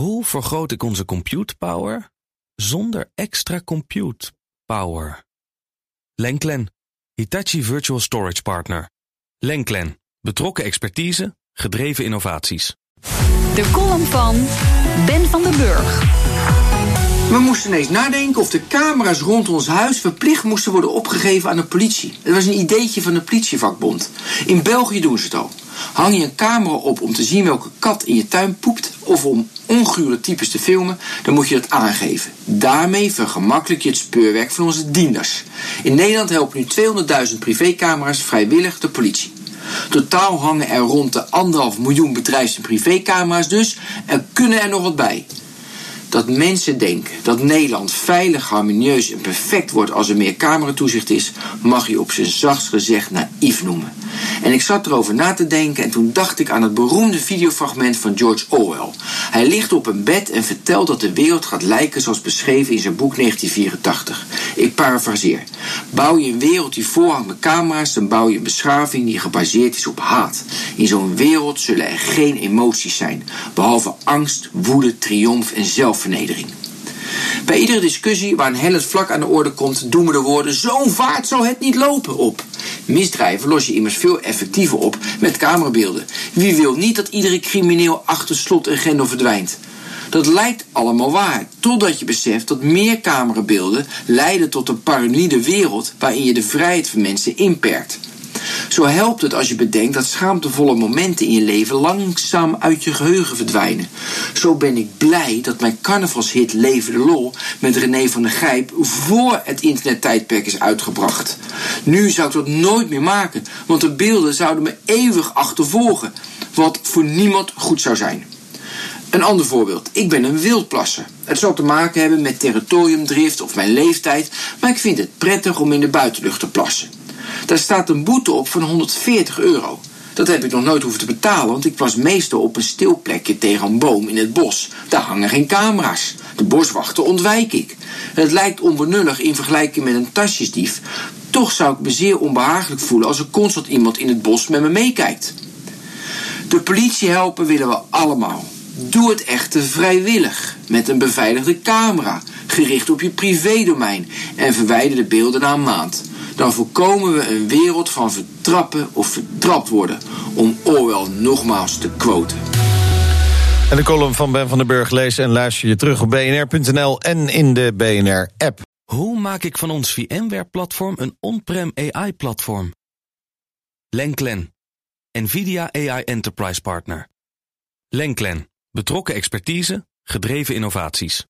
Hoe vergroot ik onze compute power zonder extra compute power? Lenklen, Hitachi Virtual Storage Partner. Lenklen, betrokken expertise, gedreven innovaties. De column van Ben van den Burg. We moesten ineens nadenken of de camera's rond ons huis verplicht moesten worden opgegeven aan de politie. Het was een ideetje van de politievakbond. In België doen ze het al. Hang je een camera op om te zien welke kat in je tuin poept of om ongure types te filmen, dan moet je dat aangeven. Daarmee vergemakkelijk je het speurwerk van onze dienders. In Nederland helpen nu 200.000 privécamera's vrijwillig de politie. Totaal hangen er rond de anderhalf miljoen bedrijfs- en privécamera's dus en kunnen er nog wat bij dat mensen denken dat Nederland veilig, harmonieus en perfect wordt als er meer cameratoezicht is, mag je op zijn zachtst gezegd naïef noemen. En ik zat erover na te denken en toen dacht ik aan het beroemde videofragment van George Orwell. Hij ligt op een bed en vertelt dat de wereld gaat lijken zoals beschreven in zijn boek 1984. Ik parafraseer. Bouw je een wereld die voorhangt met camera's, dan bouw je een beschaving die gebaseerd is op haat. In zo'n wereld zullen er geen emoties zijn, behalve angst, woede, triomf en zelfvernedering. Bij iedere discussie waar een hellend vlak aan de orde komt, doen we de woorden: Zo'n vaart zou het niet lopen op. Misdrijven los je immers veel effectiever op met camerabeelden. Wie wil niet dat iedere crimineel achter slot en grendel verdwijnt? Dat lijkt allemaal waar, totdat je beseft dat meer camerabeelden leiden tot een paranoïde wereld waarin je de vrijheid van mensen inperkt. Zo helpt het als je bedenkt dat schaamtevolle momenten in je leven langzaam uit je geheugen verdwijnen. Zo ben ik blij dat mijn carnavalshit Leven de Lol met René van der Gijp voor het internettijdperk is uitgebracht. Nu zou ik dat nooit meer maken, want de beelden zouden me eeuwig achtervolgen, wat voor niemand goed zou zijn. Een ander voorbeeld. Ik ben een wildplasser. Het zal te maken hebben met territoriumdrift of mijn leeftijd, maar ik vind het prettig om in de buitenlucht te plassen. Daar staat een boete op van 140 euro. Dat heb ik nog nooit hoeven te betalen, want ik was meestal op een stil plekje tegen een boom in het bos. Daar hangen geen camera's. De boswachten ontwijk ik. Het lijkt onbenullig in vergelijking met een tasjesdief. Toch zou ik me zeer onbehagelijk voelen als er constant iemand in het bos met me meekijkt. De politie helpen willen we allemaal. Doe het echter vrijwillig, met een beveiligde camera, gericht op je privédomein en verwijder de beelden na een maand. Dan voorkomen we een wereld van vertrappen of vertrapt worden, om Orwell nogmaals te quoten. En de column van Ben van den Burg lees en luister je terug op bnr.nl en in de BNR-app. Hoe maak ik van ons VMware-platform een on-prem AI-platform? Lenklen, NVIDIA AI Enterprise Partner. Lenklen, betrokken expertise, gedreven innovaties.